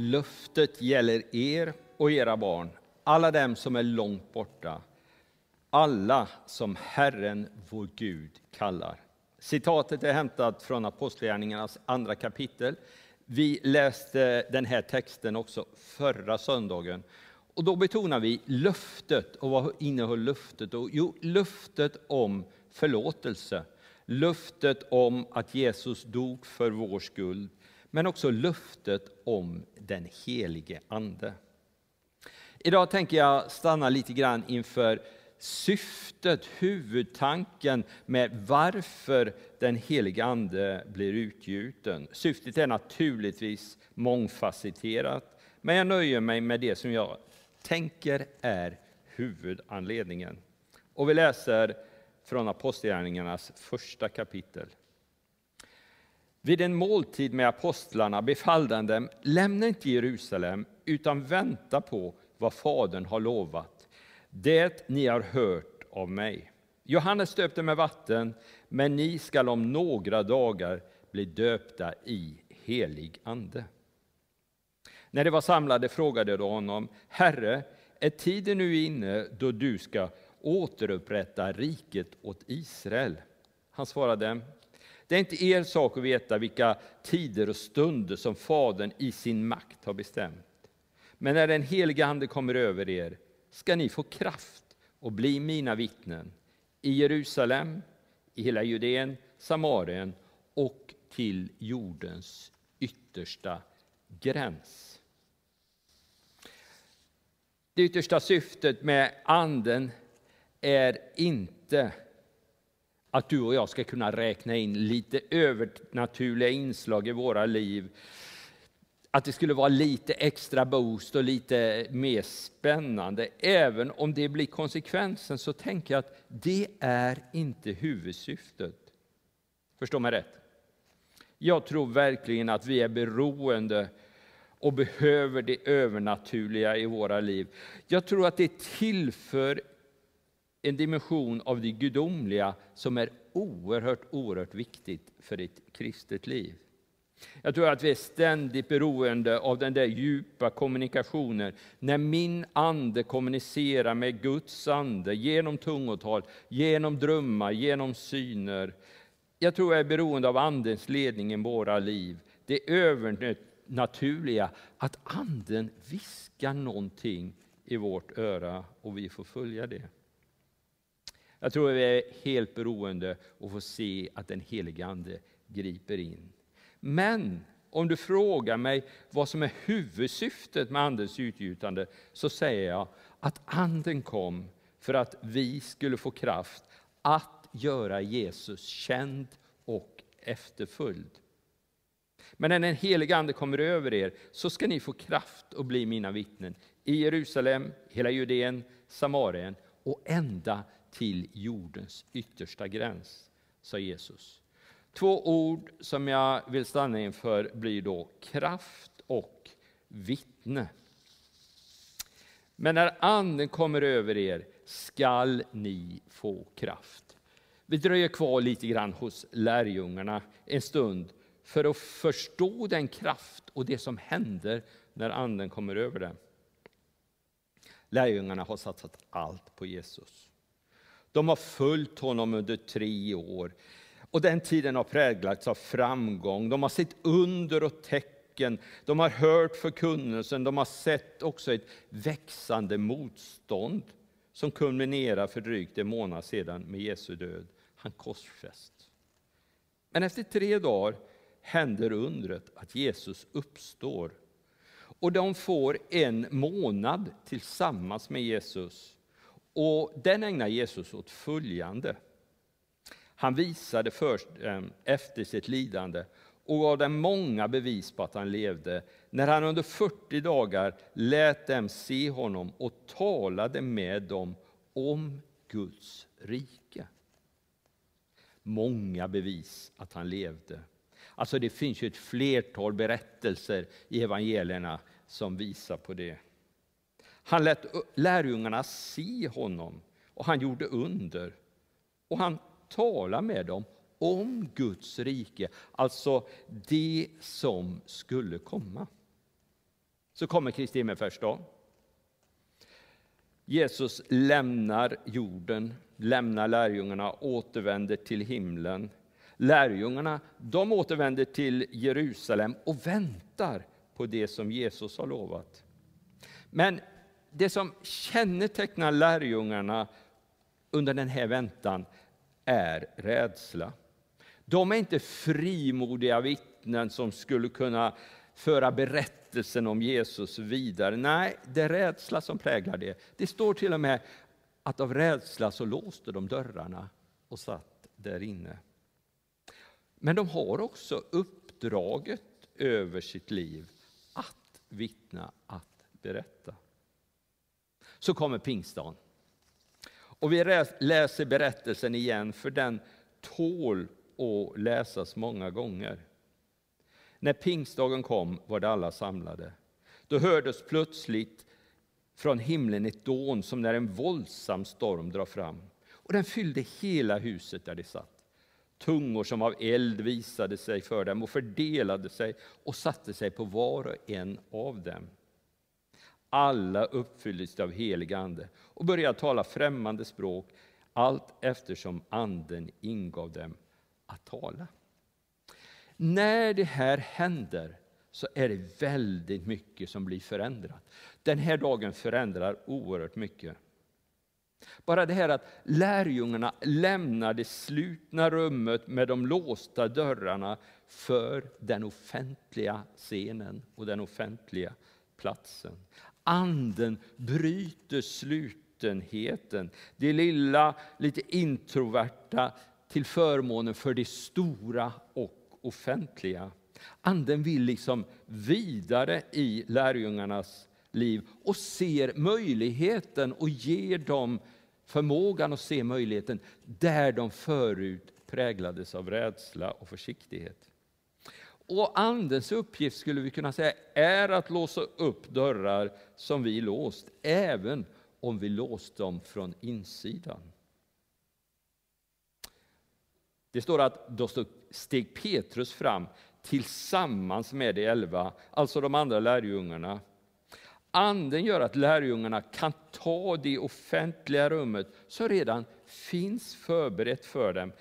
Löftet gäller er och era barn, alla dem som är långt borta, alla som Herren, vår Gud, kallar. Citatet är hämtat från Apostlagärningarnas andra kapitel. Vi läste den här texten också förra söndagen. Och då betonar vi löftet. Och vad innehöll löftet? Jo, löftet om förlåtelse. Löftet om att Jesus dog för vår skuld. Men också löftet om den helige Ande. Idag tänker jag stanna lite grann inför syftet, huvudtanken med varför den helige Ande blir utgjuten. Syftet är naturligtvis mångfacetterat, men jag nöjer mig med det som jag tänker är huvudanledningen. Och vi läser från Apostlagärningarnas första kapitel. Vid en måltid med apostlarna befallde han dem, lämna inte Jerusalem, utan vänta på vad Fadern har lovat, det ni har hört av mig. Johannes döpte med vatten, men ni skall om några dagar bli döpta i helig ande. När de var samlade frågade de honom, Herre, är tiden nu inne då du ska återupprätta riket åt Israel? Han svarade, det är inte er sak att veta vilka tider och stunder som Fadern i sin makt har bestämt. Men när den helige Ande kommer över er ska ni få kraft och bli mina vittnen i Jerusalem, i hela Judeen, Samarien och till jordens yttersta gräns. Det yttersta syftet med Anden är inte att du och jag ska kunna räkna in lite övernaturliga inslag i våra liv. Att det skulle vara lite extra boost och lite mer spännande. Även om det blir konsekvensen så tänker jag att det är inte huvudsyftet. Förstå mig rätt. Jag tror verkligen att vi är beroende och behöver det övernaturliga i våra liv. Jag tror att det tillför en dimension av det gudomliga som är oerhört, oerhört viktigt för ett kristet liv. Jag tror att vi är ständigt beroende av den där djupa kommunikationen. När min ande kommunicerar med Guds ande genom tungotal, genom drömmar, genom syner. Jag tror jag är beroende av Andens ledning i våra liv. Det övernaturliga, att Anden viskar någonting i vårt öra och vi får följa det. Jag tror vi är helt beroende och får se att den helige Ande griper in. Men om du frågar mig vad som är huvudsyftet med Andens utgjutande så säger jag att Anden kom för att vi skulle få kraft att göra Jesus känd och efterföljd. Men när den helige Ande kommer över er så ska ni få kraft att bli mina vittnen i Jerusalem, hela Judeen, Samarien och ända till jordens yttersta gräns, sa Jesus. Två ord som jag vill stanna inför blir då kraft och vittne. Men när anden kommer över er skall ni få kraft. Vi dröjer kvar lite grann hos lärjungarna en stund för att förstå den kraft och det som händer när anden kommer över dem. Lärjungarna har satsat allt på Jesus. De har följt honom under tre år. Och den tiden har präglats av framgång. De har sett under och tecken. De har hört förkunnelsen. De har sett också ett växande motstånd som kulminerar för drygt en månad sedan med Jesu död. Han korsfäst. Men efter tre dagar händer undret att Jesus uppstår. Och de får en månad tillsammans med Jesus och den ägnar Jesus åt följande. Han visade först ehm, efter sitt lidande och gav dem många bevis på att han levde när han under 40 dagar lät dem se honom och talade med dem om Guds rike. Många bevis att han levde. Alltså det finns ju ett flertal berättelser i evangelierna som visar på det. Han lät lärjungarna se honom och han gjorde under. Och han talade med dem om Guds rike, alltså det som skulle komma. Så kommer Kristi himmelsfärdsdag. Jesus lämnar jorden, lämnar lärjungarna, återvänder till himlen. Lärjungarna de återvänder till Jerusalem och väntar på det som Jesus har lovat. Men det som kännetecknar lärjungarna under den här väntan är rädsla. De är inte frimodiga vittnen som skulle kunna föra berättelsen om Jesus vidare. Nej, det är rädsla som präglar det. Det står till och med att av rädsla så låste de dörrarna och satt där inne. Men de har också uppdraget över sitt liv att vittna, att berätta. Så kommer pingstdagen. Och vi läser berättelsen igen, för den tål att läsas många gånger. När pingstdagen kom var det alla samlade. Då hördes plötsligt från himlen ett dån som när en våldsam storm drar fram. Och den fyllde hela huset där de satt. Tungor som av eld visade sig för dem och fördelade sig och satte sig på var och en av dem. Alla uppfylldes av helig ande och började tala främmande språk allt eftersom anden ingav dem att tala. När det här händer så är det väldigt mycket som blir förändrat. Den här dagen förändrar oerhört mycket. Bara det här att lärjungarna lämnar det slutna rummet med de låsta dörrarna för den offentliga scenen och den offentliga platsen. Anden bryter slutenheten, det lilla, lite introverta till förmånen för det stora och offentliga. Anden vill liksom vidare i lärjungarnas liv och ser möjligheten och ger dem förmågan att se möjligheten där de förut präglades av rädsla och försiktighet. Och Andens uppgift skulle vi kunna säga är att låsa upp dörrar som vi låst, även om vi låst dem från insidan. Det står att då steg Petrus fram tillsammans med de elva, alltså de andra lärjungarna. Anden gör att lärjungarna kan ta det offentliga rummet som redan finns förberett för dem.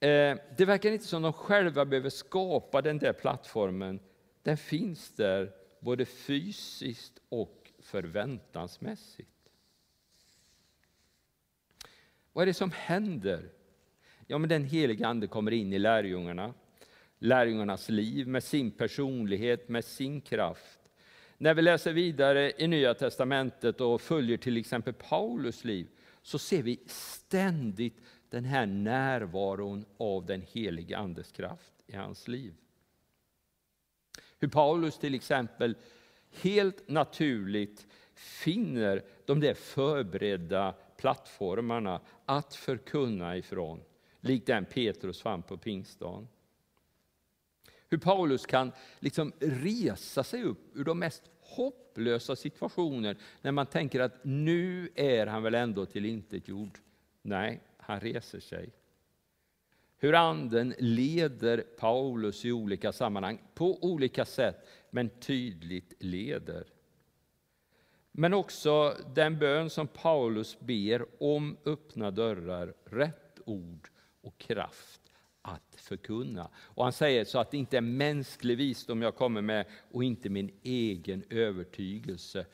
Eh, det verkar inte som de själva behöver skapa den där plattformen. Den finns där både fysiskt och förväntansmässigt. Vad är det som händer? Ja, men den heliga Ande kommer in i lärjungarna lärjungarnas liv, med sin personlighet, med sin kraft. När vi läser vidare i Nya testamentet och följer till exempel Paulus liv så ser vi ständigt den här närvaron av den helige Andes kraft i hans liv. Hur Paulus till exempel helt naturligt finner de där förberedda plattformarna att förkunna ifrån, likt den Petrus fann på pingstdagen. Hur Paulus kan liksom resa sig upp ur de mest hopplösa situationer när man tänker att nu är han väl ändå till intet gjord. Nej, han reser sig. Hur Anden leder Paulus i olika sammanhang, på olika sätt, men tydligt leder. Men också den bön som Paulus ber om öppna dörrar, rätt ord och kraft att förkunna. Och han säger så att det inte är mänsklig visdom jag kommer med och inte min egen övertygelse,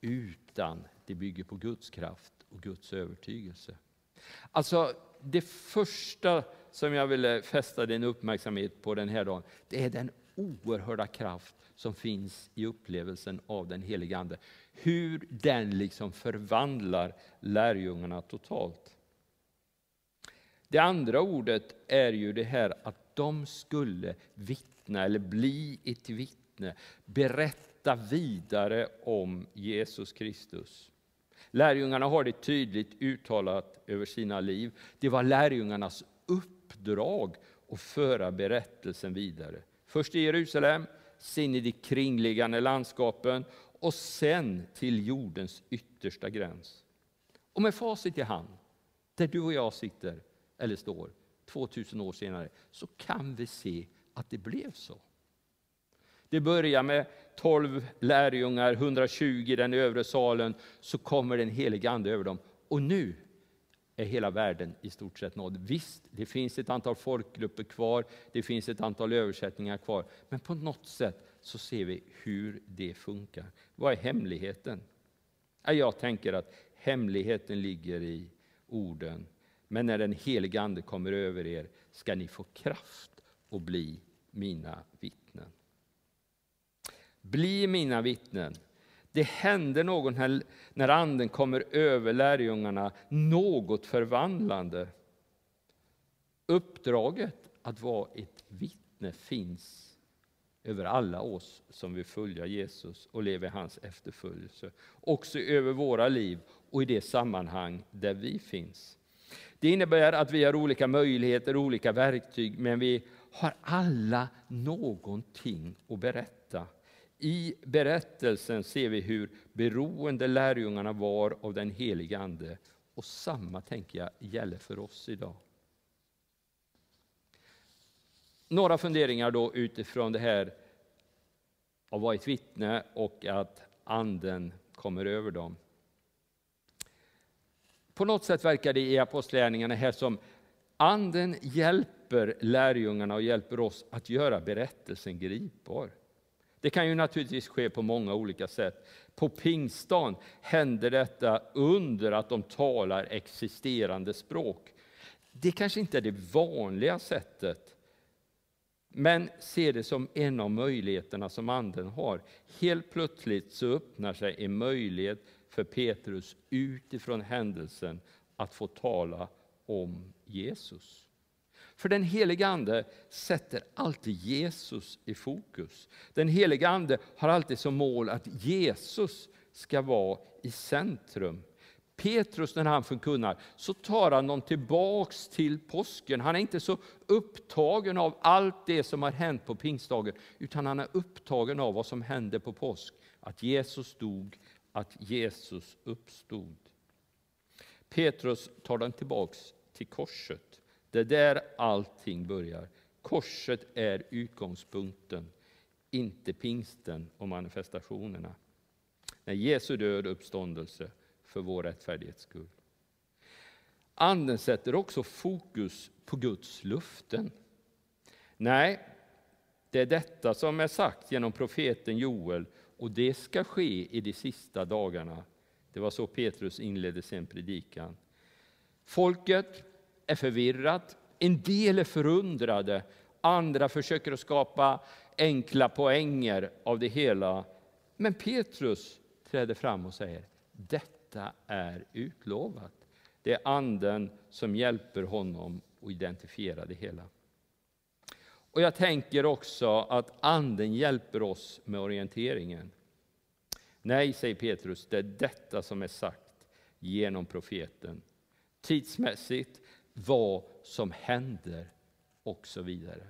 utan det bygger på Guds kraft och Guds övertygelse. Alltså, det första som jag ville fästa din uppmärksamhet på den här dagen, det är den oerhörda kraft som finns i upplevelsen av den helige Ande. Hur den liksom förvandlar lärjungarna totalt. Det andra ordet är ju det här att de skulle vittna eller bli ett vittne, berätta vidare om Jesus Kristus. Lärjungarna har det tydligt uttalat över sina liv. Det var lärjungarnas uppdrag att föra berättelsen vidare. Först i Jerusalem, sen i de kringliggande landskapen och sen till jordens yttersta gräns. Och med facit i hand, där du och jag sitter, eller står 2000 år senare, så kan vi se att det blev så. Det börjar med 12 lärjungar, 120 i den övre salen, så kommer den helige Ande över dem. Och nu är hela världen i stort sett nådd. Visst, det finns ett antal folkgrupper kvar, det finns ett antal översättningar kvar, men på något sätt så ser vi hur det funkar. Vad är hemligheten? Jag tänker att hemligheten ligger i orden. Men när den helige Ande kommer över er ska ni få kraft att bli mina vittnen. Bli mina vittnen. Det händer något när Anden kommer över lärjungarna, något förvandlande. Uppdraget att vara ett vittne finns över alla oss som vill följa Jesus och leva i hans efterföljelse. Också över våra liv och i det sammanhang där vi finns. Det innebär att vi har olika möjligheter, olika verktyg, men vi har alla någonting att berätta. I berättelsen ser vi hur beroende lärjungarna var av den helige Ande. Och samma tänker jag gäller för oss idag. Några funderingar då utifrån det här att vara ett vittne och att anden kommer över dem. På något sätt verkar det i apostlärningarna här som anden hjälper lärjungarna och hjälper oss att göra berättelsen gripbar. Det kan ju naturligtvis ske på många olika sätt. På pingstdagen händer detta under att de talar existerande språk. Det kanske inte är det vanliga sättet, men se det som en av möjligheterna som Anden har. Helt plötsligt så öppnar sig en möjlighet för Petrus utifrån händelsen att få tala om Jesus. För den heliga Ande sätter alltid Jesus i fokus. Den heliga Ande har alltid som mål att Jesus ska vara i centrum. Petrus när han förkunnar så tar han dem tillbaks till påsken. Han är inte så upptagen av allt det som har hänt på pingstdagen utan han är upptagen av vad som hände på påsk. Att Jesus dog, att Jesus uppstod. Petrus tar dem tillbaks till korset. Det är där allting börjar. Korset är utgångspunkten, inte pingsten och manifestationerna. När Jesu död och uppståndelse för vår rättfärdighets skull. Anden sätter också fokus på Guds luften. Nej, det är detta som är sagt genom profeten Joel och det ska ske i de sista dagarna. Det var så Petrus inledde sin predikan. Folket är förvirrat, en del är förundrade, andra försöker att skapa enkla poänger av det hela. Men Petrus träder fram och säger detta detta är utlovat. Det är Anden som hjälper honom att identifiera det hela. Och Jag tänker också att Anden hjälper oss med orienteringen. Nej, säger Petrus, det är detta som är sagt genom profeten. Tidsmässigt, vad som händer och så vidare.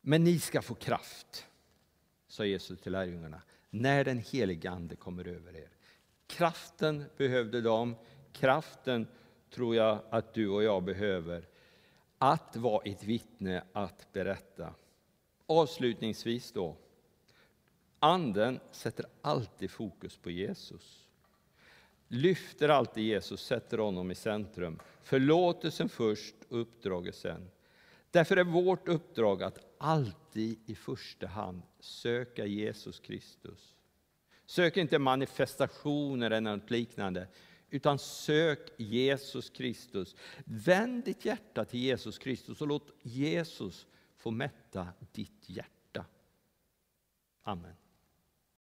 Men ni ska få kraft, sa Jesus till lärjungarna, när den helige Ande kommer över er. Kraften behövde de, kraften tror jag att du och jag behöver. Att vara ett vittne, att berätta. Avslutningsvis då. Anden sätter alltid fokus på Jesus. Lyfter alltid Jesus, sätter honom i centrum. Förlåtelsen först, uppdraget sen. Därför är vårt uppdrag att alltid i första hand söka Jesus Kristus. Sök inte manifestationer eller något liknande, utan sök Jesus Kristus. Vänd ditt hjärta till Jesus Kristus och låt Jesus få mätta ditt hjärta. Amen.